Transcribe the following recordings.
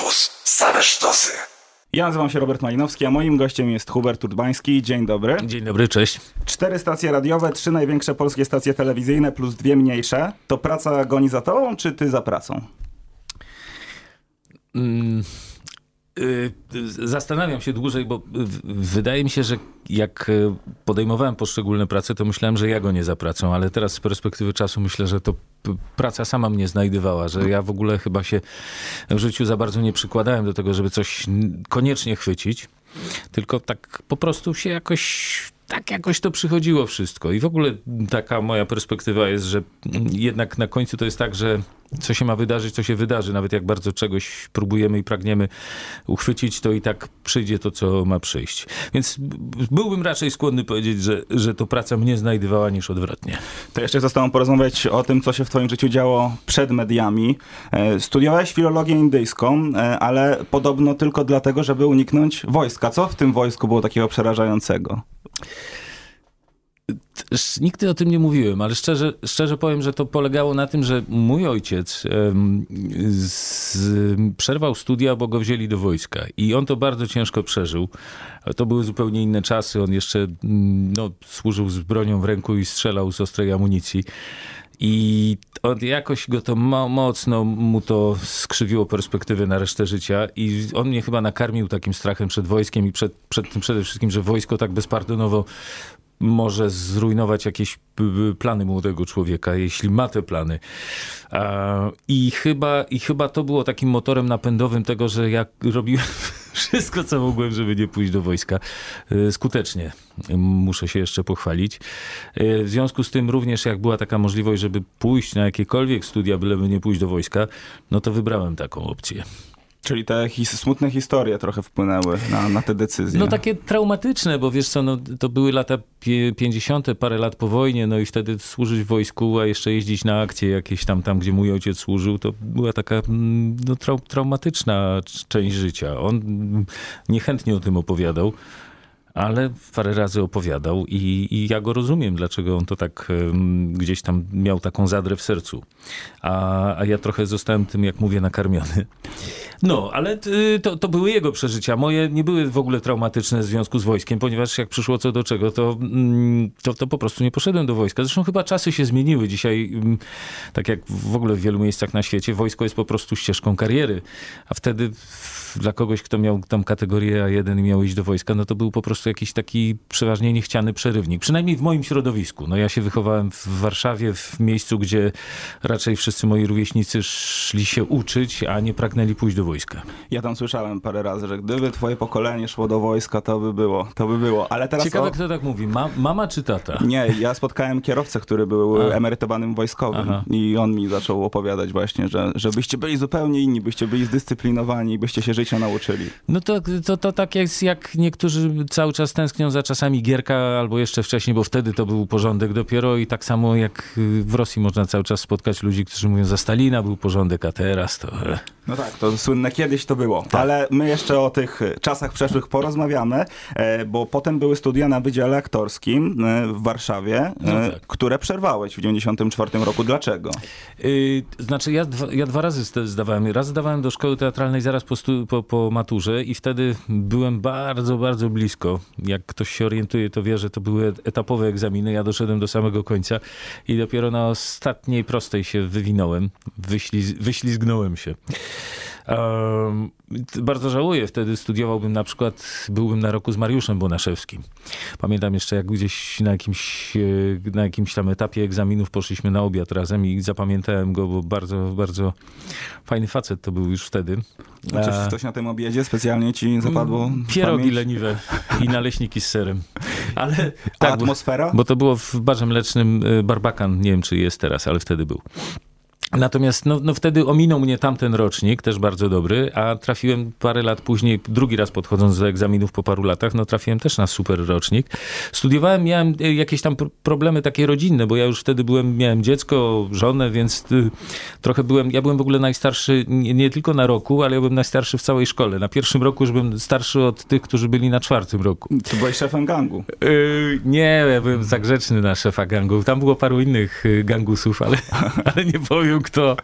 Campus. Same sztosy. Ja nazywam się Robert Malinowski, a moim gościem jest Hubert Urbański. Dzień dobry. Dzień dobry, cześć. Cztery stacje radiowe, trzy największe polskie stacje telewizyjne plus dwie mniejsze. To praca goni za tobą, czy ty za pracą? Mm, zastanawiam się dłużej, bo wydaje mi się, że jak y, podejmowałem poszczególne prace, to myślałem, że ja go nie za pracą, ale teraz z perspektywy czasu myślę, że to praca sama mnie znajdowała, że ja w ogóle chyba się w życiu za bardzo nie przykładałem do tego, żeby coś koniecznie chwycić, tylko tak po prostu się jakoś tak jakoś to przychodziło wszystko. I w ogóle taka moja perspektywa jest, że jednak na końcu to jest tak, że co się ma wydarzyć, co się wydarzy. Nawet jak bardzo czegoś próbujemy i pragniemy uchwycić, to i tak przyjdzie to, co ma przyjść. Więc byłbym raczej skłonny powiedzieć, że, że to praca mnie znajdowała niż odwrotnie. To jeszcze chcę z tobą porozmawiać o tym, co się w twoim życiu działo przed mediami. E, studiowałeś filologię indyjską, e, ale podobno tylko dlatego, żeby uniknąć wojska. Co w tym wojsku było takiego przerażającego? Nigdy o tym nie mówiłem, ale szczerze, szczerze powiem, że to polegało na tym, że mój ojciec z, przerwał studia, bo go wzięli do wojska. I on to bardzo ciężko przeżył. To były zupełnie inne czasy. On jeszcze mm, no, służył z bronią w ręku i strzelał z ostrej amunicji. I on jakoś go to mocno mu to skrzywiło perspektywę na resztę życia i on mnie chyba nakarmił takim strachem przed wojskiem i przed, przed tym przede wszystkim, że wojsko tak bezpardonowo może zrujnować jakieś plany młodego człowieka, jeśli ma te plany. I chyba, I chyba to było takim motorem napędowym tego, że ja robiłem wszystko, co mogłem, żeby nie pójść do wojska. E, skutecznie. Muszę się jeszcze pochwalić. E, w związku z tym również jak była taka możliwość, żeby pójść na jakiekolwiek studia, byleby nie pójść do wojska, no to wybrałem taką opcję. Czyli te his smutne historie trochę wpłynęły na, na te decyzje. No takie traumatyczne, bo wiesz co, no, to były lata 50., parę lat po wojnie, no i wtedy służyć w wojsku, a jeszcze jeździć na akcje jakieś tam, tam gdzie mój ojciec służył, to była taka mm, no, trau traumatyczna część życia. On niechętnie o tym opowiadał ale parę razy opowiadał i, i, ja go rozumiem, dlaczego on to tak um, gdzieś tam miał taką zadrę w sercu. A, a ja trochę zostałem tym, jak mówię, nakarmiony. No, ale to, to były jego przeżycia. Moje nie były w ogóle traumatyczne w związku z wojskiem, ponieważ jak przyszło co do czego, to, mm, to, to po prostu nie poszedłem do wojska. Zresztą chyba czasy się zmieniły. Dzisiaj, mm, tak jak w ogóle w wielu miejscach na świecie, wojsko jest po prostu ścieżką kariery. A wtedy dla kogoś, kto miał tam kategorię A1 i miał iść do wojska, no to był po prostu jakiś taki przeważnie niechciany przerywnik. Przynajmniej w moim środowisku. No ja się wychowałem w Warszawie, w miejscu, gdzie raczej wszyscy moi rówieśnicy szli się uczyć, a nie pragnęli pójść do wojska. Ja tam słyszałem parę razy, że gdyby twoje pokolenie szło do wojska, to by było, to by było. Ale teraz Ciekawe, o... kto tak mówi, Ma mama czy tata? Nie, ja spotkałem kierowcę, który był a. emerytowanym wojskowym Aha. i on mi zaczął opowiadać właśnie, że żebyście byli zupełnie inni, byście byli zdyscyplinowani, byście się życia nauczyli. No to, to, to tak jest, jak niektórzy cały czas tęsknią za czasami Gierka albo jeszcze wcześniej, bo wtedy to był porządek dopiero i tak samo jak w Rosji można cały czas spotkać ludzi, którzy mówią, za Stalina był porządek, a teraz to... No tak, to słynne kiedyś to było. Tak. Ale my jeszcze o tych czasach przeszłych porozmawiamy, e, bo potem były studia na Wydziale Aktorskim e, w Warszawie, e, no tak. które przerwałeś w 94 roku. Dlaczego? Yy, znaczy ja dwa, ja dwa razy zdawałem. Raz zdawałem do szkoły teatralnej zaraz po, po, po maturze i wtedy byłem bardzo, bardzo blisko. Jak ktoś się orientuje, to wie, że to były etapowe egzaminy. Ja doszedłem do samego końca i dopiero na ostatniej prostej się wywinąłem. Wyśliz, wyślizgnąłem się. Um, bardzo żałuję, wtedy studiowałbym na przykład, byłbym na roku z Mariuszem Bonaszewskim. Pamiętam jeszcze, jak gdzieś na jakimś, e, na jakimś tam etapie egzaminów poszliśmy na obiad razem i zapamiętałem go, bo bardzo, bardzo fajny facet to był już wtedy. A coś, coś na tym obiedzie specjalnie ci zapadło? Pierogi leniwe i naleśniki z serem. Ale tak, atmosfera? Bo, bo to było w barze mlecznym e, Barbakan, nie wiem czy jest teraz, ale wtedy był. Natomiast no, no wtedy ominął mnie tamten rocznik, też bardzo dobry, a trafiłem parę lat później, drugi raz podchodząc do egzaminów po paru latach, no trafiłem też na super rocznik. Studiowałem, miałem e, jakieś tam problemy takie rodzinne, bo ja już wtedy byłem, miałem dziecko, żonę, więc y, trochę byłem, ja byłem w ogóle najstarszy nie, nie, tylko na roku, ale ja byłem najstarszy w całej szkole. Na pierwszym roku już byłem starszy od tych, którzy byli na czwartym roku. Ty byłeś szefem gangu? Yy, nie, ja byłem za grzeczny na szefa gangu. Tam było paru innych gangusów, ale, ale nie powiem kto.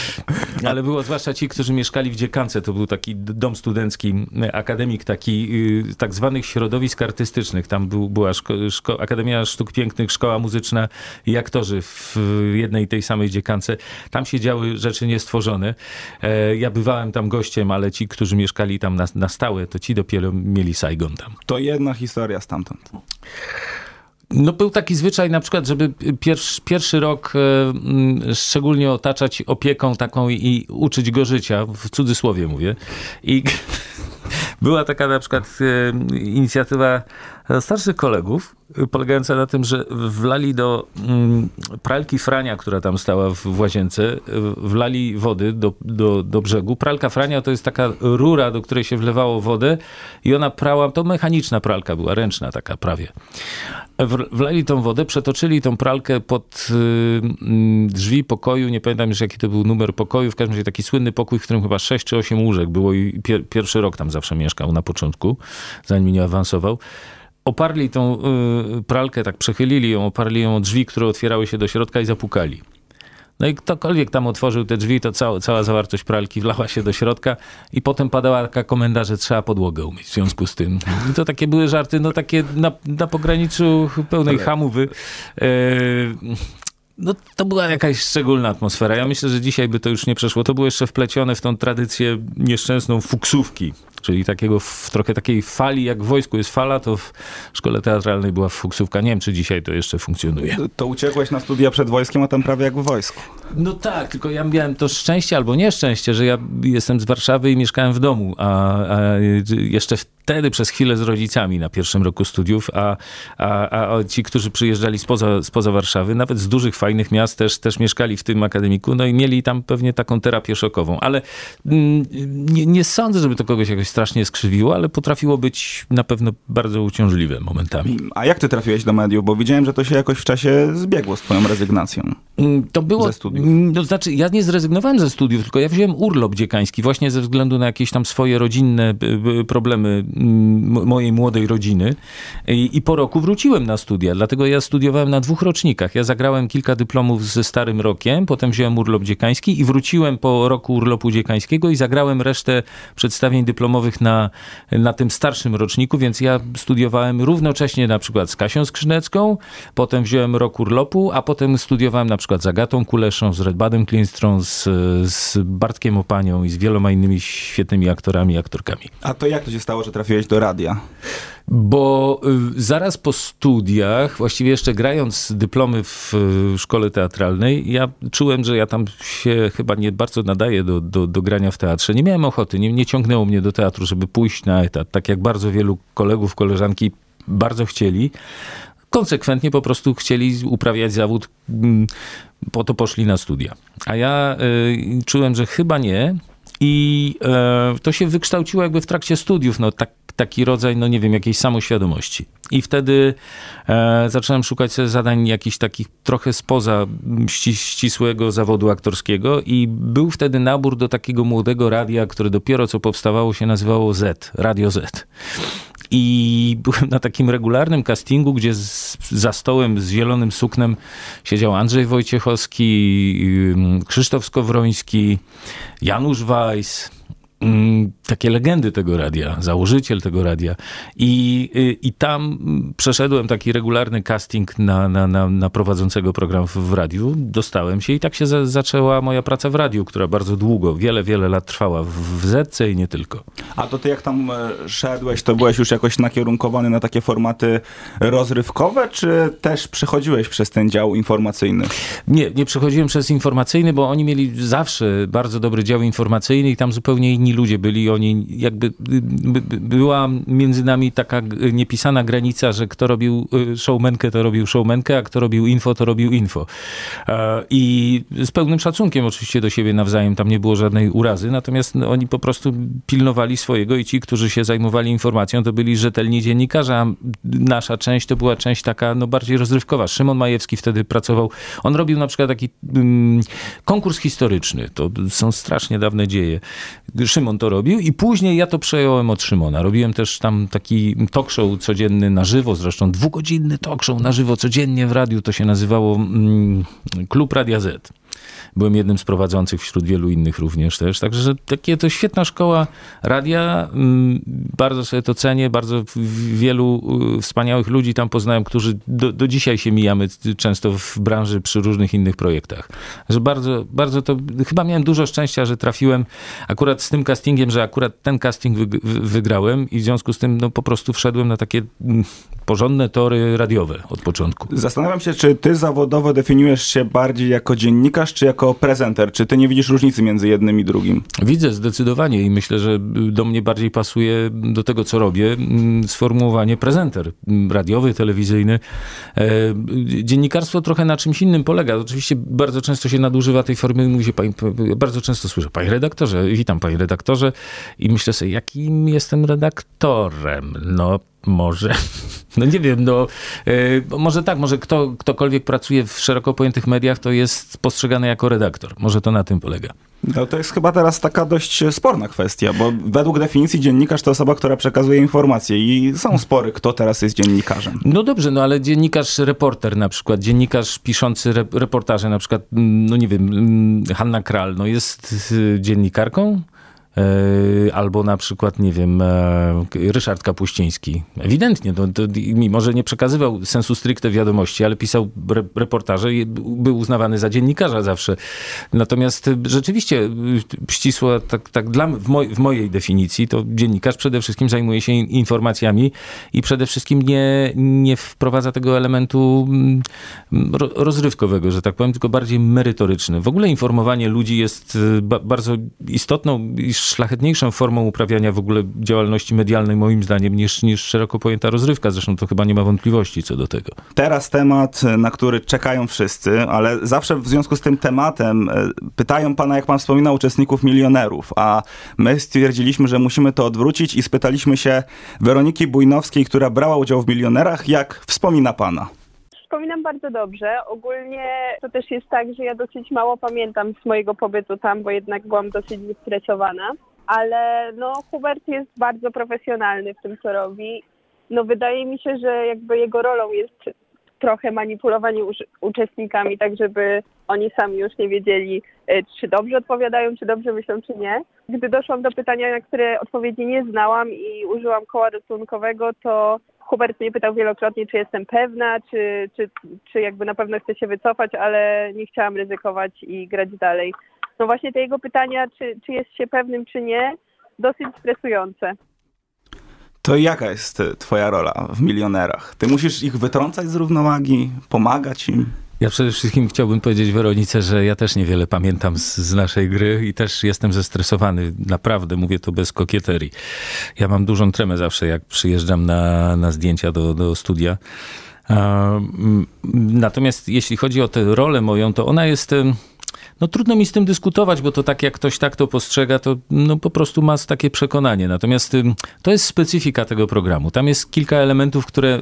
Ale było zwłaszcza ci, którzy mieszkali w Dziekance. To był taki dom studencki, akademik taki y, tak zwanych środowisk artystycznych. Tam był, była szko, szko, Akademia Sztuk Pięknych, Szkoła Muzyczna i aktorzy w jednej tej samej Dziekance. Tam się działy rzeczy niestworzone. E, ja bywałem tam gościem, ale ci, którzy mieszkali tam na, na stałe, to ci dopiero mieli Saigon tam. To jedna historia stamtąd. No był taki zwyczaj na przykład, żeby pierwszy, pierwszy rok e, szczególnie otaczać opieką taką i uczyć go życia, w cudzysłowie mówię. I była taka na przykład e, inicjatywa starszych kolegów, polegająca na tym, że wlali do mm, pralki Frania, która tam stała w łazience, wlali wody do, do, do brzegu. Pralka Frania to jest taka rura, do której się wlewało wodę i ona prała, to mechaniczna pralka była, ręczna taka prawie. Wlali tą wodę, przetoczyli tą pralkę pod y, drzwi pokoju, nie pamiętam już jaki to był numer pokoju, w każdym razie taki słynny pokój, w którym chyba 6 czy 8 łóżek było i pier pierwszy rok tam zawsze mieszkał na początku, zanim nie awansował oparli tą y, pralkę, tak przechylili ją, oparli ją o drzwi, które otwierały się do środka i zapukali. No i ktokolwiek tam otworzył te drzwi, to cała, cała zawartość pralki wlała się do środka i potem padała taka komenda, że trzeba podłogę umyć w związku z tym. I to takie były żarty, no takie na, na pograniczu pełnej hamowy. E, no to była jakaś szczególna atmosfera. Ja myślę, że dzisiaj by to już nie przeszło. To było jeszcze wplecione w tą tradycję nieszczęsną fuksówki czyli takiego, w trochę takiej fali, jak w wojsku jest fala, to w szkole teatralnej była fuksówka. Nie wiem, czy dzisiaj to jeszcze funkcjonuje. To uciekłeś na studia przed wojskiem, a tam prawie jak w wojsku. No tak, tylko ja miałem to szczęście albo nieszczęście, że ja jestem z Warszawy i mieszkałem w domu, a, a jeszcze wtedy przez chwilę z rodzicami na pierwszym roku studiów, a, a, a ci, którzy przyjeżdżali spoza, spoza Warszawy, nawet z dużych, fajnych miast też, też mieszkali w tym akademiku, no i mieli tam pewnie taką terapię szokową. Ale mm, nie, nie sądzę, żeby to kogoś jakoś strasznie skrzywiło, ale potrafiło być na pewno bardzo uciążliwe momentami. A jak ty trafiłeś do mediów? Bo widziałem, że to się jakoś w czasie zbiegło z twoją rezygnacją. Mm, to było... Ze studiów. Mm, to znaczy, ja nie zrezygnowałem ze studiów, tylko ja wziąłem urlop dziekański właśnie ze względu na jakieś tam swoje rodzinne problemy mojej młodej rodziny. I, I po roku wróciłem na studia, dlatego ja studiowałem na dwóch rocznikach. Ja zagrałem kilka dyplomów ze Starym Rokiem, potem wziąłem urlop dziekański i wróciłem po roku urlopu dziekańskiego i zagrałem resztę przedstawień dyplomowych na, na tym starszym roczniku, więc ja studiowałem równocześnie na przykład z Kasią Skrzynecką, potem wziąłem rok urlopu, a potem studiowałem na przykład z Agatą Kuleszą, z Redbadem Klinstrą, z, z Bartkiem Opanią i z wieloma innymi świetnymi aktorami i aktorkami. A to jak to się stało, że trafiłeś do radia? Bo y, zaraz po studiach, właściwie jeszcze grając dyplomy w szkole teatralnej, ja czułem, że ja tam się chyba nie bardzo nadaję do, do, do grania w teatrze. Nie miałem ochoty, nie, nie ciągnęło mnie do teatru, żeby pójść na etat, tak jak bardzo wielu kolegów, koleżanki bardzo chcieli konsekwentnie po prostu chcieli uprawiać zawód, mm, po to poszli na studia. A ja y, czułem, że chyba nie. I y, to się wykształciło jakby w trakcie studiów. No, tak, taki rodzaj, no nie wiem, jakiejś samoświadomości. I wtedy e, zacząłem szukać zadań jakichś takich trochę spoza ścisłego zawodu aktorskiego i był wtedy nabór do takiego młodego radia, które dopiero co powstawało się nazywało Z, Radio Z. I byłem na takim regularnym castingu, gdzie z, za stołem z zielonym suknem siedział Andrzej Wojciechowski, Krzysztof Skowroński, Janusz Weiss, takie legendy tego radia, założyciel tego radia. I, y, i tam przeszedłem taki regularny casting na, na, na, na prowadzącego program w, w, radiu. Dostałem się i tak się za, zaczęła moja praca w radiu, która bardzo długo, wiele, wiele lat trwała w, w Zetce i nie tylko. A to ty jak tam e, szedłeś, to byłeś już jakoś nakierunkowany na takie formaty rozrywkowe, czy też przechodziłeś przez ten dział informacyjny? Nie, nie przechodziłem przez informacyjny, bo oni mieli zawsze bardzo dobry dział informacyjny i tam zupełnie inni ludzie byli, oni jakby była między nami taka niepisana granica, że kto robił y, showmenkę, to robił showmenkę, a kto robił info, to robił info. E, I z pełnym szacunkiem oczywiście do siebie nawzajem, tam nie było żadnej urazy, natomiast no, oni po prostu pilnowali swojego i ci, którzy się zajmowali informacją, to byli rzetelni dziennikarze, a nasza część to była część taka no, bardziej rozrywkowa. Szymon Majewski wtedy pracował, on robił na przykład taki um, konkurs historyczny, to są strasznie dawne dzieje. Szymon to robił i później ja to przejąłem od Szymona. Robiłem też tam taki talk show codzienny na żywo, zresztą dwugodzinny talk show na żywo codziennie w radiu, to się nazywało mm, Klub Radia Z. Byłem jednym z prowadzących wśród wielu innych również też. Także takie to świetna szkoła radia. Mm, bardzo sobie to cenię. Bardzo wielu y, wspaniałych ludzi tam poznałem, którzy do, do dzisiaj się mijamy często w branży przy różnych innych projektach. Że bardzo, bardzo to, chyba miałem dużo szczęścia, że trafiłem akurat z tym castingiem, że akurat ten casting wygrałem i w związku z tym no, po prostu wszedłem na takie mm, porządne tory radiowe od początku. Zastanawiam się, czy ty zawodowo definiujesz się bardziej jako dziennikarz, czy jako prezenter? Czy ty nie widzisz różnicy między jednym i drugim? Widzę zdecydowanie i myślę, że do mnie bardziej pasuje do tego, co robię, mm, sformułowanie prezenter radiowy, telewizyjny. E, dziennikarstwo trochę na czymś innym polega. Oczywiście bardzo często się nadużywa tej formy, mówi się, bardzo często słyszę, panie redaktorze, witam panie redaktorze i myślę sobie, jakim jestem redaktorem? No, może. No nie wiem, no yy, może tak, może kto, ktokolwiek pracuje w szeroko pojętych mediach, to jest postrzegany jako redaktor. Może to na tym polega. No to jest chyba teraz taka dość sporna kwestia, bo według definicji dziennikarz to osoba, która przekazuje informacje i są spory, kto teraz jest dziennikarzem. No dobrze, no ale dziennikarz, reporter na przykład, dziennikarz piszący reportaże, na przykład, mm, no nie wiem, mm, Hanna Kral, no jest y, dziennikarką? E, albo na przykład, nie wiem, e, Ryszard Kapuściński. Ewidentnie, to, to, mimo że nie przekazywał sensu stricte wiadomości, ale pisał reportaże i był uznawany za dziennikarza zawsze. Natomiast rzeczywiście ścisło, tak, tak dla, w, moj, w mojej definicji, to dziennikarz przede wszystkim zajmuje się informacjami i przede wszystkim nie, nie wprowadza tego elementu mm, rozrywkowego, że tak powiem, tylko bardziej merytoryczny. W ogóle informowanie ludzi jest e, bardzo istotną i szlachetniejszą formą uprawiania w ogóle działalności medialnej, moim zdaniem, niż, niż szeroko pojęta rozrywka. Zresztą to chyba nie ma wątpliwości co do tego. Teraz temat, na który czekają wszyscy, ale zawsze w związku z tym tematem e, pytają pana, jak pan wspominał, uczestników milionerów, a my stwierdziliśmy, że musimy to odwrócić i spytaliśmy się Weroniki Bujnowskiej, która brała udział w milionerach, jak wspomina pana wspominam bardzo dobrze. Ogólnie to też jest tak, że ja dosyć mało pamiętam z mojego pobytu tam, bo jednak byłam dosyć zestresowana. Ale no, Hubert jest bardzo profesjonalny w tym, co robi. No, wydaje mi się, że jakby jego rolą jest trochę manipulowanie uczestnikami, tak żeby oni sami już nie wiedzieli, e, czy dobrze odpowiadają, czy dobrze myślą, czy nie. Gdy doszłam do pytania, na które odpowiedzi nie znałam i użyłam koła ratunkowego, to Hubert mnie pytał wielokrotnie, czy jestem pewna, czy, czy, czy jakby na pewno chcę się wycofać, ale nie chciałam ryzykować i grać dalej. No właśnie te jego pytania, czy, czy jest się pewnym, czy nie, dosyć stresujące. To jaka jest twoja rola w milionerach? Ty musisz ich wytrącać z równowagi, pomagać im? Ja przede wszystkim chciałbym powiedzieć Weronice, że ja też niewiele pamiętam z, z, naszej gry i też jestem zestresowany. Naprawdę, mówię to bez kokieterii. Ja mam dużą tremę zawsze, jak przyjeżdżam na, na zdjęcia do, do studia. Natomiast jeśli chodzi o tę rolę moją, to ona jest... No trudno mi z tym dyskutować, bo to tak jak ktoś tak to postrzega, to no po prostu ma takie przekonanie. Natomiast to jest specyfika tego programu. Tam jest kilka elementów, które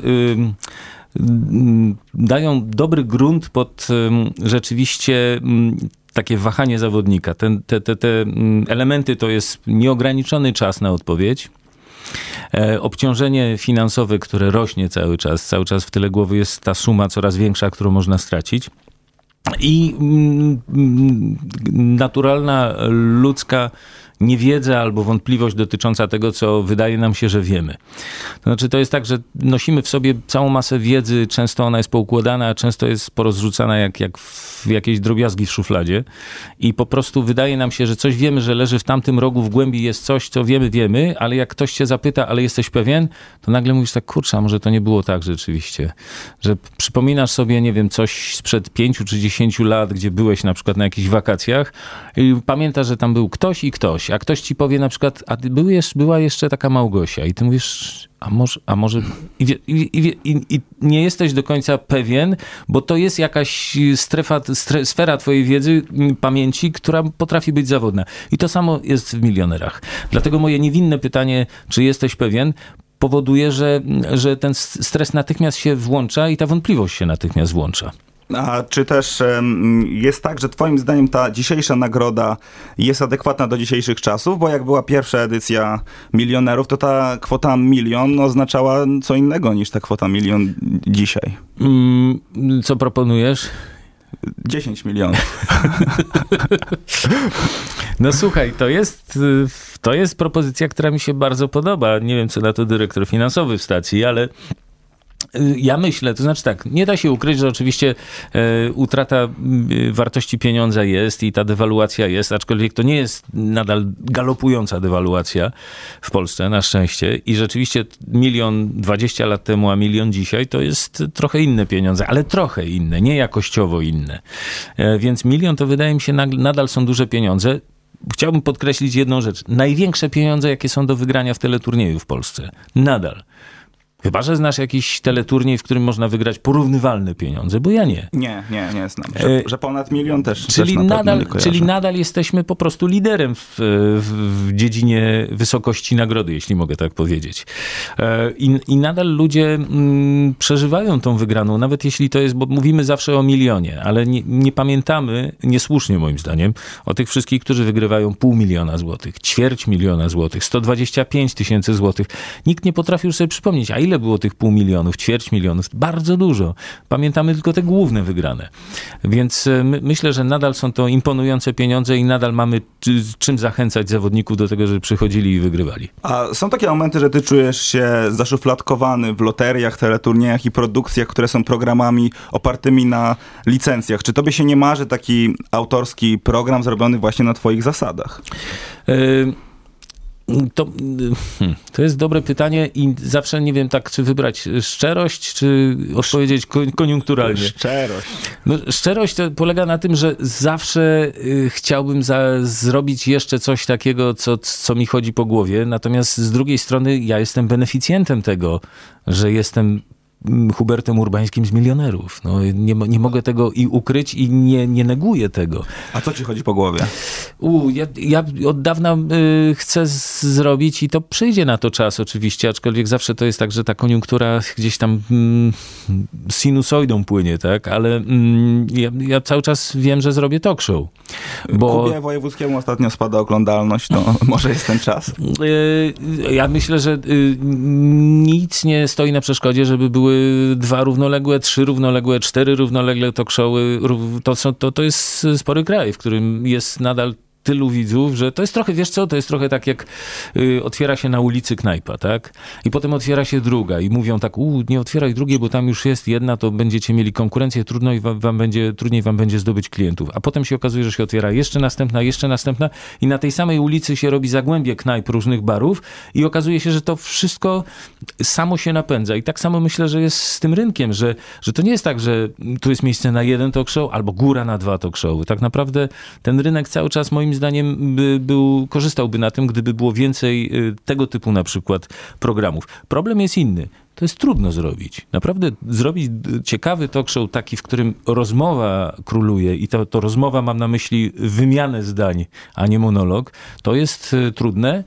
dają dobry grunt pod rzeczywiście takie wahanie zawodnika. Te, te, te, te elementy to jest nieograniczony czas na odpowiedź. E, obciążenie finansowe, które rośnie cały czas, cały czas w tyle głowy jest ta suma coraz większa, którą można stracić. I naturalna ludzka niewiedza albo wątpliwość dotycząca tego, co wydaje nam się, że wiemy. To znaczy, to jest tak, że nosimy w sobie całą masę wiedzy, często ona jest poukładana, a często jest porozrzucana jak, jak w jakieś drobiazgi w szufladzie. I po prostu wydaje nam się, że coś wiemy, że leży w tamtym rogu, w głębi jest coś, co wiemy, wiemy, ale jak ktoś cię zapyta, ale jesteś pewien, to nagle mówisz tak, kurczę, może to nie było tak rzeczywiście, że przypominasz sobie, nie wiem, coś sprzed pięciu czy dziesięciu lat, gdzie byłeś na przykład na jakichś wakacjach i pamiętasz, że tam był ktoś i ktoś, a ktoś ci powie na przykład, a był była jeszcze taka Małgosia i ty mówisz, a może, a może i, i, i, i, nie jesteś do końca pewien, bo to jest jakaś strefa, stre, sfera twojej wiedzy, pamięci, która potrafi być zawodna. I to samo jest w milionerach. Dlatego moje niewinne pytanie, czy jesteś pewien, powoduje, że, że ten stres natychmiast się włącza i ta wątpliwość się natychmiast włącza. A czy też jest tak, że Twoim zdaniem ta dzisiejsza nagroda jest adekwatna do dzisiejszych czasów? Bo jak była pierwsza edycja milionerów, to ta kwota milion oznaczała co innego niż ta kwota milion dzisiaj. Mm, co proponujesz? 10 milionów. No słuchaj, to jest, to jest propozycja, która mi się bardzo podoba. Nie wiem, co na to dyrektor finansowy w stacji, ale ja myślę, to znaczy tak, nie da się ukryć, że oczywiście e, utrata wartości pieniądza jest i ta dewaluacja jest, aczkolwiek to nie jest nadal galopująca dewaluacja w Polsce, na szczęście. I rzeczywiście milion dwadzieścia lat temu, a milion dzisiaj to jest trochę inne pieniądze, ale trochę inne, nie jakościowo inne. E, więc milion to wydaje mi się nadal są duże pieniądze chciałbym podkreślić jedną rzecz. Największe pieniądze, jakie są do wygrania w teleturnieju w Polsce. Nadal. Chyba, że znasz jakiś teleturniej, w którym można wygrać porównywalne pieniądze, bo ja nie. Nie, nie, nie znam. Że, e, że ponad milion też czyli też nadal, Czyli nadal jesteśmy po prostu liderem w, w, dziedzinie wysokości nagrody, jeśli mogę tak powiedzieć. E, I, i nadal ludzie mm, przeżywają tą wygraną, nawet jeśli to jest, bo mówimy zawsze o milionie, ale nie, nie pamiętamy, niesłusznie moim zdaniem, o tych wszystkich, którzy wygrywają pół miliona złotych, ćwierć miliona złotych, 125 tysięcy złotych. Nikt nie potrafił sobie przypomnieć, a ile ile było tych pół milionów, ćwierć milionów? Bardzo dużo. Pamiętamy tylko te główne wygrane. Więc e, my, myślę, że nadal są to imponujące pieniądze i nadal mamy czym zachęcać zawodników do tego, żeby przychodzili i wygrywali. A są takie momenty, że ty czujesz się zaszufladkowany w loteriach, teleturniejach i produkcjach, które są programami opartymi na licencjach. Czy tobie się nie marzy taki autorski program zrobiony właśnie na twoich zasadach? Y to, hmm, to jest dobre pytanie i zawsze nie wiem tak, czy wybrać szczerość, czy odpowiedzieć koniunkturalnie. Szczerość. No, szczerość polega na tym, że zawsze y, chciałbym za, zrobić jeszcze coś takiego, co, co mi chodzi po głowie, natomiast z drugiej strony ja jestem beneficjentem tego, że jestem Hubertem Urbańskim z milionerów. No, nie, nie mogę tego i ukryć i nie, nie neguję tego. A co ci chodzi po głowie? U, ja, ja od dawna y, chcę zrobić i to przyjdzie na to czas oczywiście, aczkolwiek zawsze to jest tak, że ta koniunktura gdzieś tam mm, sinusoidą płynie, tak? Ale mm, ja, ja, cały czas wiem, że zrobię talk show. Bo... Kubie Wojewódzkiemu ostatnio spada oglądalność, to może jest ten czas? Y, ja myślę, że y, nic nie stoi na przeszkodzie, żeby były dwa równoległe, trzy równoległe, cztery równolegle talk showy. To, to, to jest spory kraj, w którym jest nadal tylu widzów, że to jest trochę, wiesz co, to jest trochę tak jak y, otwiera się na ulicy knajpa, tak? I potem otwiera się druga i mówią tak, u, nie otwieraj drugiej, bo tam już jest jedna, to będziecie mieli konkurencję, trudno i wam, wam, będzie, trudniej wam będzie zdobyć klientów. A potem się okazuje, że się otwiera jeszcze następna, jeszcze następna i na tej samej ulicy się robi zagłębie knajp różnych barów i okazuje się, że to wszystko samo się napędza. I tak samo myślę, że jest z tym rynkiem, że, że to nie jest tak, że tu jest miejsce na jeden talk show albo góra na dwa talk showy. Tak naprawdę ten rynek cały czas moim zdaniem by, był, korzystałby na tym, gdyby było więcej y, tego typu na przykład programów. Problem jest inny. To jest trudno zrobić. Naprawdę zrobić ciekawy talk show taki, w którym rozmowa króluje i to, to rozmowa mam na myśli wymianę zdań, a nie monolog, to jest y, trudne,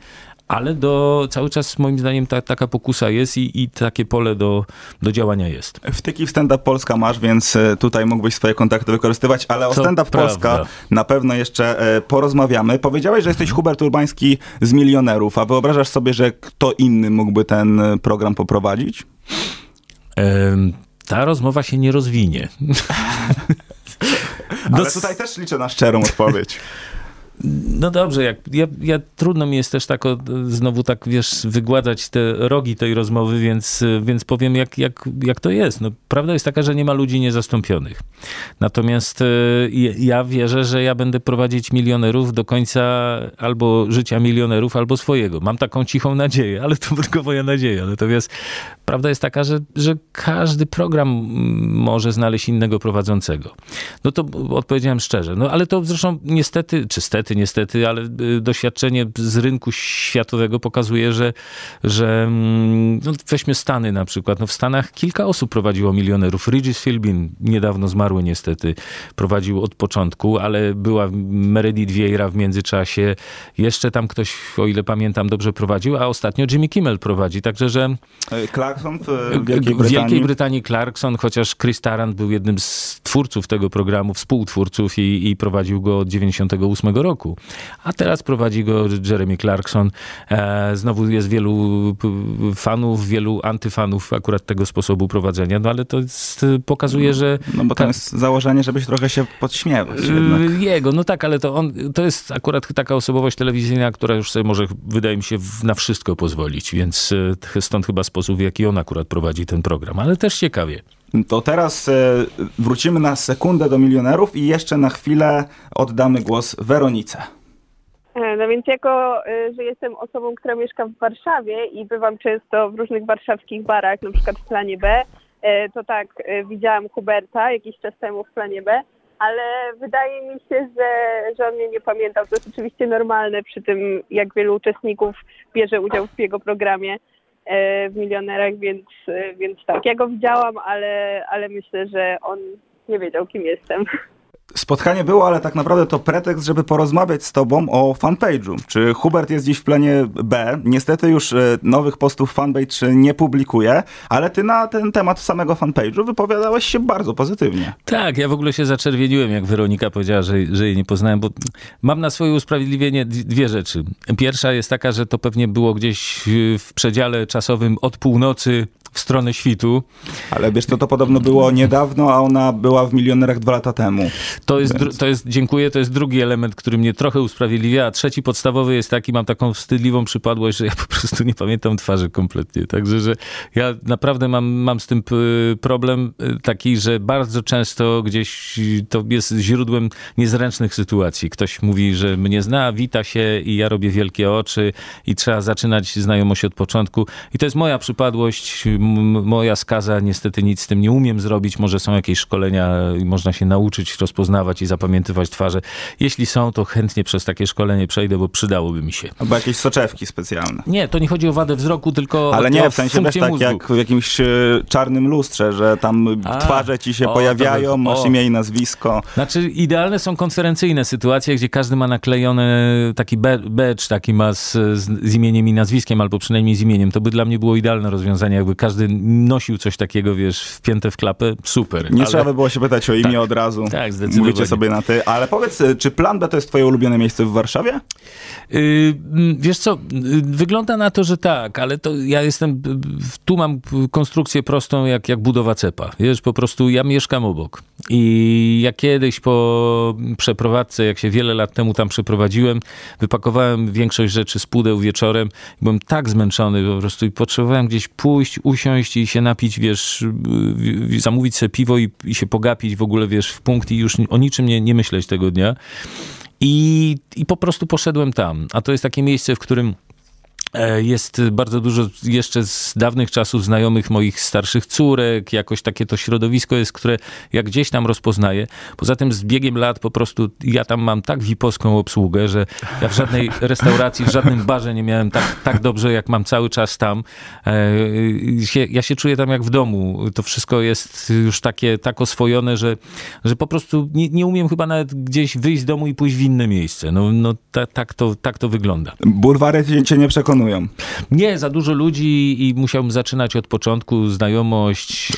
ale do, cały czas moim zdaniem ta, taka pokusa jest i, i takie pole do, do działania jest. Wtyki w Stand Up Polska masz, więc e, tutaj mógłbyś swoje kontakty wykorzystywać, ale o Stand Up Polska na pewno jeszcze e, porozmawiamy. Powiedziałeś, że jesteś Hubert Urbański z milionerów, a wyobrażasz sobie, że kto inny mógłby ten e, program poprowadzić? ta rozmowa się nie rozwinie. Ale tutaj też liczę na szczerą odpowiedź. No dobrze, jak, ja, ja, trudno mi jest też tak o, znowu tak, wiesz, wygładzać te rogi tej rozmowy, więc, więc powiem, jak, jak, jak to jest. No, prawda jest taka, że nie ma ludzi niezastąpionych. Natomiast e, ja wierzę, że ja będę prowadzić milionerów do końca albo życia milionerów, albo swojego. Mam taką cichą nadzieję, ale to tylko moja nadzieja. Natomiast prawda jest taka, że, że każdy program może znaleźć innego prowadzącego. No to odpowiedziałem szczerze. No ale to zresztą niestety, czy stety, niestety, ale y, doświadczenie z rynku światowego pokazuje, że, że mm, no weźmy Stany na przykład. No w Stanach kilka osób prowadziło milionerów. Regis Philbin, niedawno zmarły niestety, prowadził od początku, ale była Meredith Vieira w międzyczasie. Jeszcze tam ktoś, o ile pamiętam, dobrze prowadził, a ostatnio Jimmy Kimmel prowadzi. Także, że... E, Clarkson w Wielkiej Brytanii. W Wielkiej Brytanii Clarkson, chociaż Chris Tarrant był jednym z twórców tego programu, współtwórców i, i prowadził go od 98 roku roku. A teraz prowadzi go Jeremy Clarkson. E, znowu jest wielu fanów, wielu antyfanów akurat tego sposobu prowadzenia, no ale to jest, pokazuje, że... No bo to jest założenie, żebyś trochę się podśmiewać y, jednak. Jego, no tak, ale to on, to jest akurat taka osobowość telewizyjna, która już sobie może, wydaje mi się, na wszystko pozwolić, więc y, stąd chyba sposób, w jaki on akurat prowadzi ten program, ale też ciekawie. To teraz e, wrócimy na sekundę do milionerów i jeszcze na chwilę oddamy głos Weronice. E, no więc jako, e, że jestem osobą, która mieszka w Warszawie i bywam często w różnych warszawskich barach, na przykład w planie B, to tak, widziałam Huberta jakiś czas temu w planie B, ale wydaje mi się, że, że on mnie nie pamiętał. To jest oczywiście normalne przy tym, jak wielu uczestników bierze udział w jego programie. E, w milionerach, więc, e, więc tak, ja go widziałam, ale, ale myślę, że on nie wiedział, kim jestem. Spotkanie było, ale tak naprawdę to pretekst, żeby porozmawiać z tobą o fanpage'u. Czy Hubert jest dziś w planie B? Niestety już e, nowych postów fanpage nie publikuje, ale ty na ten temat samego fanpage'u wypowiadałeś się bardzo pozytywnie. Tak, ja w ogóle się zaczerwieniłem, jak Weronika powiedziała, że, że jej nie poznałem, bo mam na swoje usprawiedliwienie dwie rzeczy. Pierwsza jest taka, że to pewnie było gdzieś w przedziale czasowym od północy w stronę świtu. Ale wiesz co, to podobno było niedawno, a ona była w Milionerach dwa lata temu. To jest, to jest, dziękuję, to jest drugi element, który mnie trochę usprawiedliwia, a trzeci podstawowy jest taki, mam taką wstydliwą przypadłość, że ja po prostu nie pamiętam twarzy kompletnie. Także, że ja naprawdę mam, mam z tym problem y, taki, że bardzo często gdzieś to jest źródłem niezręcznych sytuacji. Ktoś mówi, że mnie zna, wita się i ja robię wielkie oczy i trzeba zaczynać znajomość od początku. I to jest moja przypadłość, moja skaza, niestety nic z tym nie umiem zrobić. Może są jakieś szkolenia i można się nauczyć rozpoznawać i zapamiętywać twarze. Jeśli są, to chętnie przez takie szkolenie przejdę, bo przydałoby mi się. Albo jakieś soczewki specjalne. Nie, to nie chodzi o wadę wzroku, tylko Ale nie, w sensie też tak mózgu. jak w jakimś e, czarnym lustrze, że tam A, twarze ci się o, pojawiają, masz imię i nazwisko. Znaczy idealne są konferencyjne sytuacje, gdzie każdy ma naklejony taki badge, taki ma z, z, imieniem i nazwiskiem, albo przynajmniej z imieniem. To by dla mnie było idealne rozwiązanie, jakby każdy każdy nosił coś takiego, wiesz, wpięte w klapę, super. Nie ale... trzeba by było się pytać o imię tak, od razu. Tak, zdecydowanie. Mówicie sobie na ty. Ale powiedz, czy Plan B to jest twoje ulubione miejsce w Warszawie? Yy, wiesz co, wygląda na to, że tak, ale to ja jestem, tu mam konstrukcję prostą jak, jak budowa cepa. Wiesz, po prostu ja mieszkam obok. I ja kiedyś po przeprowadzce, jak się wiele lat temu tam przeprowadziłem, wypakowałem większość rzeczy z pudeł wieczorem. Byłem tak zmęczony po prostu i potrzebowałem gdzieś pójść, usiąść i się napić, wiesz, zamówić sobie piwo i, i się pogapić w ogóle, wiesz, w punkt i już o niczym nie, nie myśleć tego dnia. I, I po prostu poszedłem tam. A to jest takie miejsce, w którym jest bardzo dużo jeszcze z dawnych czasów znajomych moich starszych córek, jakoś takie to środowisko jest, które jak gdzieś tam rozpoznaję. Poza tym z biegiem lat po prostu ja tam mam tak wiposką obsługę, że ja w żadnej restauracji, w żadnym barze nie miałem tak, tak dobrze, jak mam cały czas tam. E, ja się czuję tam jak w domu. To wszystko jest już takie tak oswojone, że, że po prostu nie, nie umiem chyba nawet gdzieś wyjść z domu i pójść w inne miejsce. No, no ta, tak, to, tak to wygląda. Bulwary cię nie przekonują przekonują. Nie, za dużo ludzi i musiałbym zaczynać od początku, znajomość,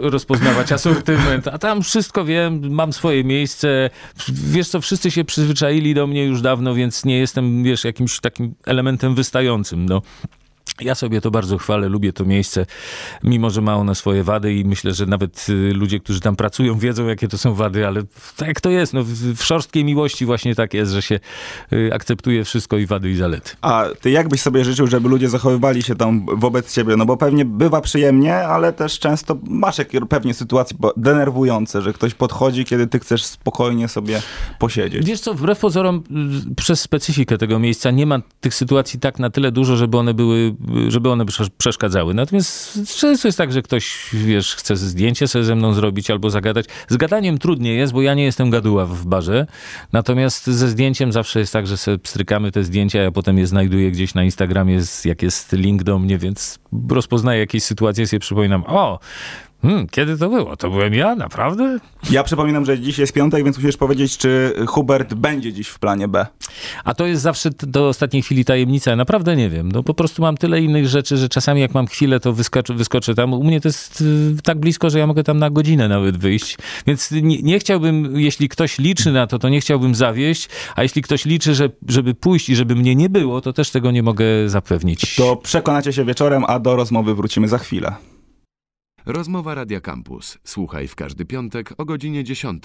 rozpoznawać asortyment, a tam wszystko wiem, mam swoje miejsce. Wiesz co, wszyscy się przyzwyczaili do mnie już dawno, więc nie jestem, wiesz, jakimś takim elementem wystającym, no. Ja sobie to bardzo chwalę, lubię to miejsce, mimo że ma ono swoje wady i myślę, że nawet y, ludzie, którzy tam pracują, wiedzą, jakie to są wady, ale tak to jest. No, w szorstkiej miłości właśnie tak jest, że się y, akceptuje wszystko i wady i zalety. A ty jak byś sobie życzył, żeby ludzie zachowywali się tam wobec ciebie? No bo pewnie bywa przyjemnie, ale też często masz jakieś pewnie sytuacje denerwujące, że ktoś podchodzi, kiedy ty chcesz spokojnie sobie posiedzieć. Wiesz co, wbrew pozorom, y, przez specyfikę tego miejsca nie ma tych sytuacji tak na tyle dużo, żeby one były żeby one przeszkadzały. Natomiast często jest tak, że ktoś, wiesz, chce zdjęcie sobie ze mną zrobić albo zagadać. Z gadaniem trudniej jest, bo ja nie jestem gaduła w barze. Natomiast ze zdjęciem zawsze jest tak, że sobie strykamy te zdjęcia, ja potem je znajduję gdzieś na Instagramie, jak jest link do mnie, więc rozpoznaję jakieś sytuacje, sobie przypominam, o, Hmm, kiedy to było? To byłem ja, naprawdę? Ja przypominam, że dziś jest piątek, więc musisz powiedzieć, czy Hubert będzie dziś w planie B. A to jest zawsze do ostatniej chwili tajemnica. Ja naprawdę nie wiem. No po prostu mam tyle innych rzeczy, że czasami jak mam chwilę, to wyskoczę, wyskoczę tam. U mnie to jest y, tak blisko, że ja mogę tam na godzinę nawet wyjść. Więc nie, nie chciałbym, jeśli ktoś liczy na to, to nie chciałbym zawieść, a jeśli ktoś liczy, że, żeby pójść i żeby mnie nie było, to też tego nie mogę zapewnić. To przekonacie się wieczorem, a do rozmowy wrócimy za chwilę. Rozmowa Radia Campus. Słuchaj w każdy piątek o godzinie 10.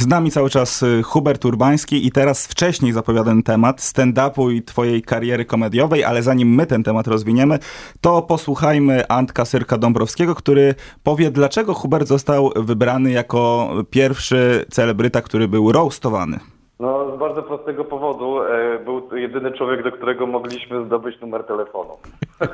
Z nami cały czas y, Hubert Urbański i teraz wcześniej zapowiadany temat stand-upu i twojej kariery komediowej, ale zanim my ten temat rozwiniemy, to posłuchajmy Antka Syrka Dąbrowskiego, który powie, dlaczego Hubert został wybrany jako pierwszy celebryta, który był roastowany. No, z bardzo prostego powodu. E, był to jedyny człowiek, do którego mogliśmy zdobyć numer telefonu.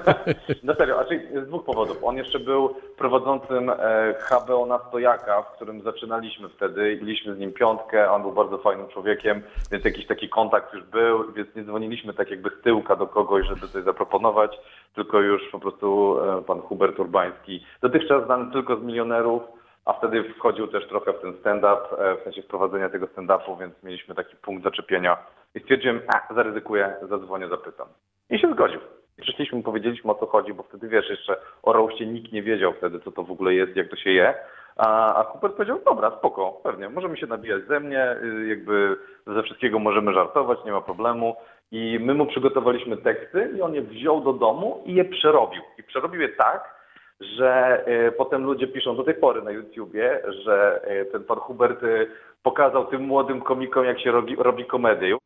no serio, znaczy z dwóch powodów. On jeszcze był prowadzącym e, HBO na Stojaka, w którym zaczynaliśmy wtedy. Byliśmy z nim piątkę, on był bardzo fajnym człowiekiem, więc jakiś taki kontakt już był, więc nie dzwoniliśmy tak jakby z tyłka do kogoś, żeby coś zaproponować, tylko już po prostu e, pan Hubert Urbański, dotychczas znany tylko z milionerów, a wtedy wchodził też trochę w ten stand-up, e, w sensie wprowadzenia tego stand-upu, więc mieliśmy taki punkt zaczepienia i stwierdziłem, a zaryzykuję, zadzwonię, zapytam. I się zgodził. Przyszliśmy, powiedzieliśmy o co chodzi, bo wtedy wiesz, jeszcze o roście nikt nie wiedział wtedy, co to w ogóle jest, jak to się je. A, a powiedział, dobra, spoko, pewnie, możemy się nabijać ze mnie, y, jakby ze wszystkiego możemy żartować, nie ma problemu. I my mu przygotowaliśmy teksty i on je wziął do domu i je przerobił. I przerobił je tak, że y, potem ludzie piszą do tej pory na YouTubie, że y, ten pan Hubert y, pokazał tym młodym komikom, jak się robi, robi komedię.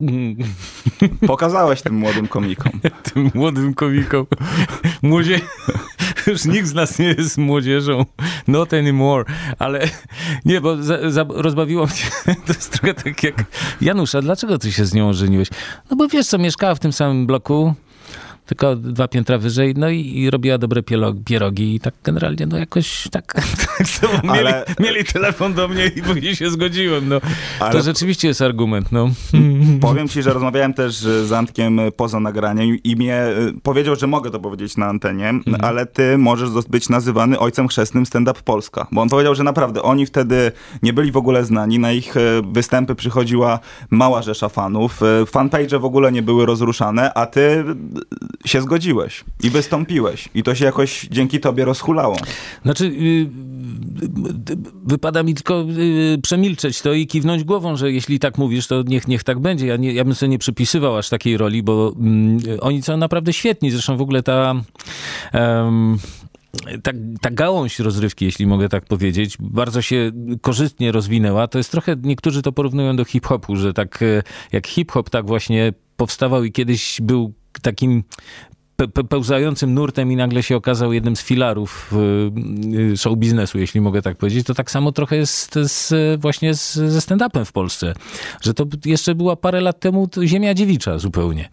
Pokazałeś tym młodym komikom. tym młodym komikom. Młodzie... Już nikt z nas nie jest młodzieżą. Not anymore. Ale nie, bo za, za, rozbawiło mnie. To jest trochę tak jak Janusza, dlaczego ty się z nią żeniłeś? No bo wiesz co, mieszkała w tym samym bloku tylko dwa piętra wyżej, no i, i robiła dobre pierogi i tak generalnie, no jakoś tak, tak mieli, Ale... mieli, telefon do mnie i później się zgodziłem, no. Ale... To rzeczywiście jest argument, no. Powiem ci, że rozmawiałem też z Antkiem poza nagraniem i mnie y, powiedział, że mogę to powiedzieć na antenie, mhm. ale ty możesz być nazywany ojcem chrzestnym stand-up Polska, bo on powiedział, że naprawdę oni wtedy nie byli w ogóle znani, na ich występy przychodziła mała rzesza fanów, fanpage w ogóle nie były rozruszane, a ty się zgodziłeś i wystąpiłeś i to się jakoś dzięki tobie rozhulało. Znaczy, yy, wypada mi tylko yy, przemilczeć to i kiwnąć głową, że jeśli tak mówisz, to niech, niech tak będzie. Ja, nie, ja bym sobie nie przypisywał aż takiej roli, bo yy, oni są naprawdę świetni. Zresztą w ogóle ta... Ta, ta gałąź rozrywki, jeśli mogę tak powiedzieć, bardzo się korzystnie rozwinęła. To jest trochę, niektórzy to porównują do hip-hopu, że tak e, jak hip-hop tak właśnie powstawał i kiedyś był takim pe pełzającym nurtem i nagle się okazał jednym z filarów y, show biznesu, jeśli mogę tak powiedzieć, to tak samo trochę jest z, właśnie z, ze stand-upem w Polsce. Że to jeszcze była parę lat temu ziemia dziewicza zupełnie.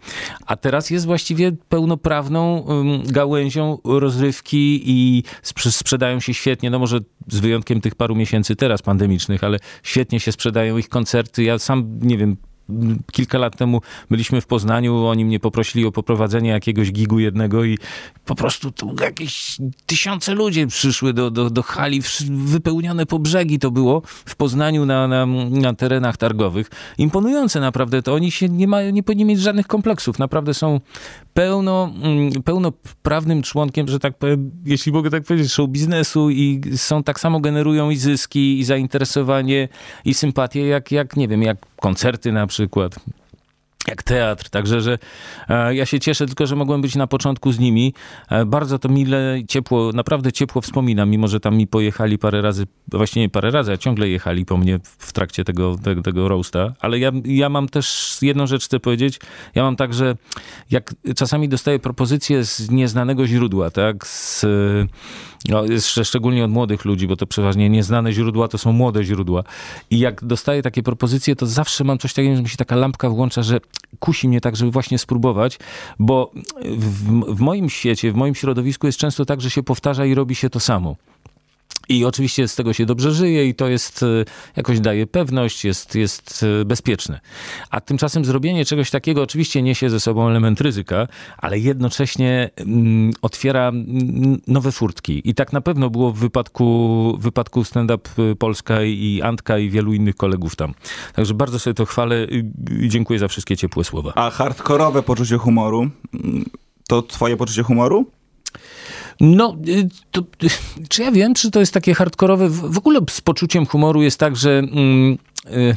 A teraz jest właściwie pełnoprawną gałęzią rozrywki i sprzedają się świetnie, no może z wyjątkiem tych paru miesięcy teraz pandemicznych, ale świetnie się sprzedają ich koncerty. Ja sam, nie wiem, kilka lat temu byliśmy w Poznaniu, oni mnie poprosili o poprowadzenie jakiegoś gigu jednego i po prostu tu jakieś tysiące ludzi przyszły do, do, do hali, wypełnione po brzegi to było w Poznaniu na, na, na terenach targowych. Imponujące naprawdę to. Oni się nie, mają, nie powinni mieć żadnych kompleksów. Naprawdę są pełno, mm, pełnoprawnym członkiem, że tak powiem, jeśli mogę tak powiedzieć, show biznesu i są tak samo generują i zyski, i zainteresowanie, i sympatię, jak, jak nie wiem, jak koncerty na przykład jak teatr. Także, że e, ja się cieszę tylko, że mogłem być na początku z nimi. E, bardzo to mile, ciepło, naprawdę ciepło wspominam, mimo że tam mi pojechali parę razy, właśnie nie parę razy, a ciągle jechali po mnie w trakcie tego, tego, tego roasta. Ale ja, ja mam też jedną rzecz chcę powiedzieć. Ja mam tak, że jak czasami dostaję propozycje z nieznanego źródła, tak, z no, szczególnie od młodych ludzi, bo to przeważnie nieznane źródła to są młode źródła. I jak dostaję takie propozycje, to zawsze mam coś takiego, że mi się taka lampka włącza, że kusi mnie tak, żeby właśnie spróbować, bo w, w moim świecie, w moim środowisku jest często tak, że się powtarza i robi się to samo. I oczywiście z tego się dobrze żyje i to jest, e, jakoś daje pewność, jest, jest e, bezpieczne. A tymczasem zrobienie czegoś takiego oczywiście niesie ze sobą element ryzyka, ale jednocześnie mm, otwiera mm, nowe furtki. I tak na pewno było w wypadku, wypadku Stand Up Polska i Antka i wielu innych kolegów tam. Także bardzo sobie to chwalę i dziękuję za wszystkie ciepłe słowa. A hardkorowe poczucie humoru, to twoje poczucie humoru? No, y, to, czy ja wiem, czy to jest takie hardkorowe? W ogóle z poczuciem humoru jest tak, że. Mm, y,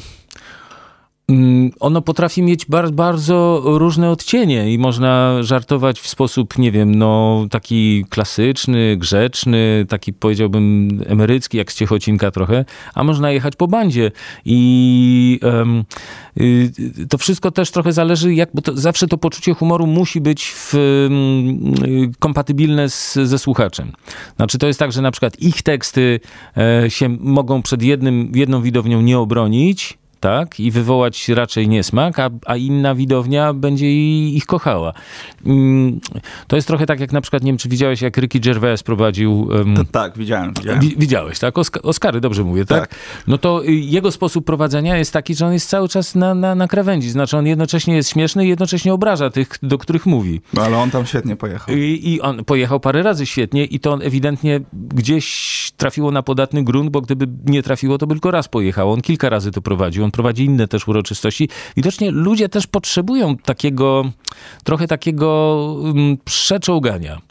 ono potrafi mieć bardzo, różne odcienie i można żartować w sposób, nie wiem, no taki klasyczny, grzeczny, taki powiedziałbym emerycki, jak z Ciechocinka trochę, a można jechać po bandzie i um, y, to wszystko też trochę zależy, jak, bo to, zawsze to poczucie humoru musi być w, y, kompatybilne z, ze słuchaczem. Znaczy to jest tak, że na przykład ich teksty e, się mogą przed jednym, jedną widownią nie obronić, tak? I wywołać raczej niesmak, a, a inna widownia będzie ich kochała. Mm, to jest trochę tak, jak na przykład, nie wiem, czy widziałeś, jak Ricky Gervais prowadził... Um, to, tak, widziałem. widziałem. Wi widziałeś, tak? Osk Oscary, dobrze mówię, tak? tak? No to y, jego sposób prowadzenia jest taki, że on jest cały czas na, na, na krawędzi. Znaczy on jednocześnie jest śmieszny i jednocześnie obraża tych, do których mówi. No ale on tam świetnie pojechał. I, I on pojechał parę razy świetnie i to on ewidentnie gdzieś trafiło na podatny grunt, bo gdyby nie trafiło, to by tylko raz pojechał. On kilka razy to prowadził on prowadzi inne też uroczystości. Widocznie ludzie też potrzebują takiego, trochę takiego um, przeczołgania.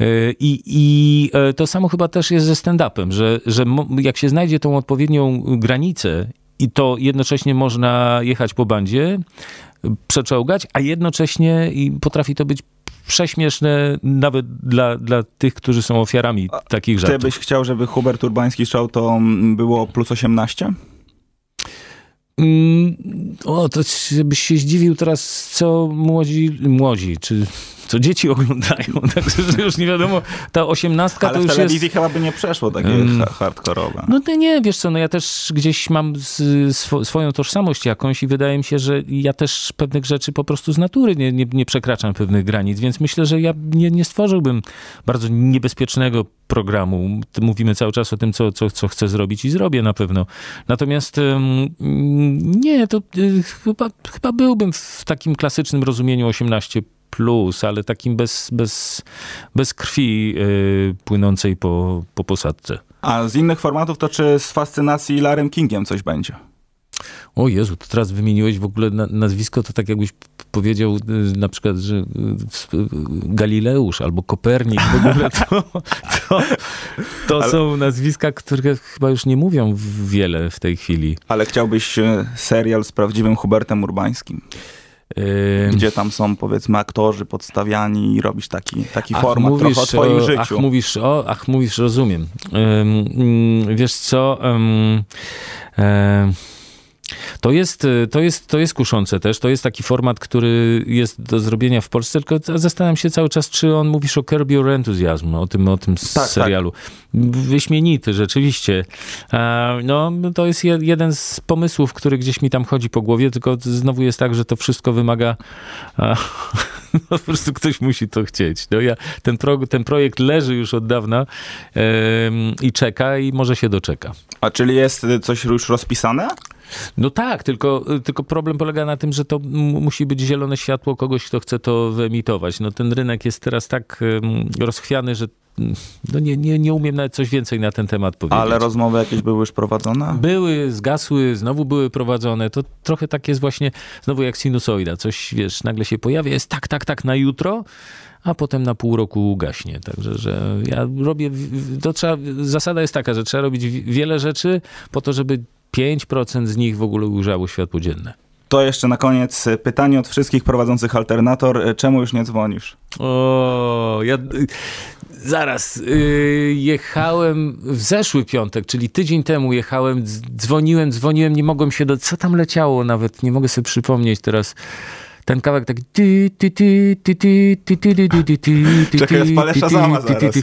Y, I, I e, to samo chyba też jest ze stand-upem, że, że jak się znajdzie tą odpowiednią granicę i to jednocześnie można jechać po bandzie, przeczołgać, a jednocześnie potrafi to być prześmieszne nawet dla, dla tych, którzy są ofiarami takich żartów. Ty byś chciał, żeby Hubert Urbański Show to było plus 18? Mm, o, to byś się zdziwił teraz, co młodzi, młodzi, czy co dzieci oglądają, także że już nie wiadomo, ta osiemnastka to już jest... Ale w telewizji chyba by nie przeszło takie um, hardkorowe. No to nie, wiesz co, no ja też gdzieś mam sw swoją tożsamość jakąś i wydaje mi się, że ja też pewnych rzeczy po prostu z natury nie, nie, nie przekraczam pewnych granic, więc myślę, że ja nie, nie stworzyłbym bardzo niebezpiecznego programu. Mówimy cały czas o tym, co, co, co chcę zrobić i zrobię na pewno. Natomiast nie, to y, chyba, chyba byłbym w takim klasycznym rozumieniu 18 plus, ale takim bez, bez, bez krwi yy, płynącej po, po posadce. A z innych formatów to czy z fascynacji Larem Kingiem coś będzie? O Jezu, to teraz wymieniłeś w ogóle nazwisko, to tak jakbyś powiedział y, na przykład, że y, Galileusz albo Kopernik w ogóle to, to, to ale, są nazwiska, które chyba już nie mówią wiele w tej chwili. Ale chciałbyś y, serial z prawdziwym Hubertem Urbańskim? Gdzie tam są, powiedzmy, aktorzy podstawiani i robisz taki, taki ach, format mówisz trochę o twoim o, życiu. Ach, mówisz, o, ach, mówisz, rozumiem. Um, wiesz co... Um, um, to jest, to, jest, to jest kuszące też. To jest taki format, który jest do zrobienia w Polsce, tylko zastanawiam się cały czas, czy on mówisz o Curb Your Enthusiasm, o tym, o tym tak, tak. serialu. Tak. Wyśmienity, rzeczywiście. No, to jest jeden z pomysłów, który gdzieś mi tam chodzi po głowie, tylko znowu jest tak, że to wszystko wymaga no, po prostu ktoś musi to chcieć. No ja, ten, pro, ten projekt leży już od dawna i czeka i może się doczeka. A czyli jest coś już rozpisane? No tak, tylko, tylko problem polega na tym, że to musi być zielone światło kogoś, kto chce to wyemitować. No ten rynek jest teraz tak rozchwiany, że no nie, nie, nie umiem nawet coś więcej na ten temat powiedzieć. Ale rozmowy jakieś były już prowadzone? Były, zgasły, znowu były prowadzone. To trochę tak jest właśnie, znowu jak sinusoida. Coś, wiesz, nagle się pojawia, jest tak, tak, tak na jutro, a potem na pół roku gaśnie. Także, że ja robię, to trzeba, zasada jest taka, że trzeba robić wiele rzeczy po to, żeby 5% z nich w ogóle ujrzało światło dzienne. To jeszcze na koniec pytanie od wszystkich prowadzących alternator. Czemu już nie dzwonisz? O, ja zaraz. Yy, jechałem w zeszły piątek, czyli tydzień temu jechałem, dzwoniłem, dzwoniłem, nie mogłem się do... Co tam leciało nawet? Nie mogę sobie przypomnieć teraz ten kawałek taki ty ty ty ty ty ty ty ty ty ty Czekaj, spalę Shazama zaraz.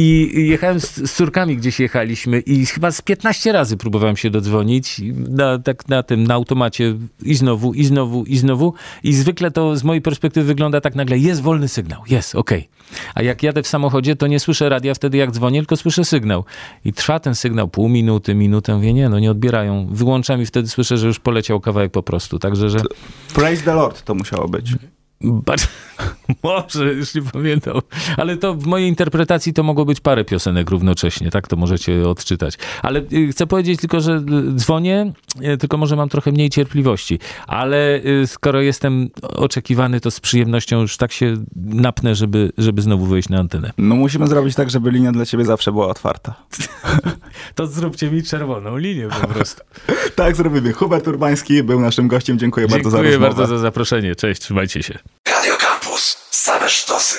I jechałem z, z córkami, gdzieś jechaliśmy i chyba z 15 razy próbowałem się dodzwonić na, tak na tym, na automacie i znowu, i znowu, i znowu. I zwykle to z mojej perspektywy wygląda tak nagle, jest wolny sygnał, jest, okej. Okay. A jak jadę w samochodzie, to nie słyszę radia wtedy, jak dzwonię, tylko słyszę sygnał. I trwa ten sygnał pół minuty, minutę, mówię, nie, no nie odbierają. Wyłączam i wtedy słyszę, że już poleciał kawałek po prostu. Także, że... Praise the Lord to musiało być. Bardzo, może, już nie pamiętam. Ale to w mojej interpretacji to mogło być parę piosenek równocześnie, tak to możecie odczytać. Ale y, chcę powiedzieć tylko, że y, dzwonię, y, tylko może mam trochę mniej cierpliwości. Ale skoro jestem oczekiwany, to z przyjemnością już tak się napnę, żeby, żeby znowu wyjść na antenę. No musimy zrobić tak, żeby linia dla ciebie zawsze była otwarta. to zróbcie mi czerwoną linię po prostu. tak zrobimy. Hubert Urbański był naszym gościem. Dziękuję, Dziękuję bardzo za rozmowę. Dziękuję bardzo za zaproszenie. Cześć, trzymajcie się. Radio Campus. Same sztosy.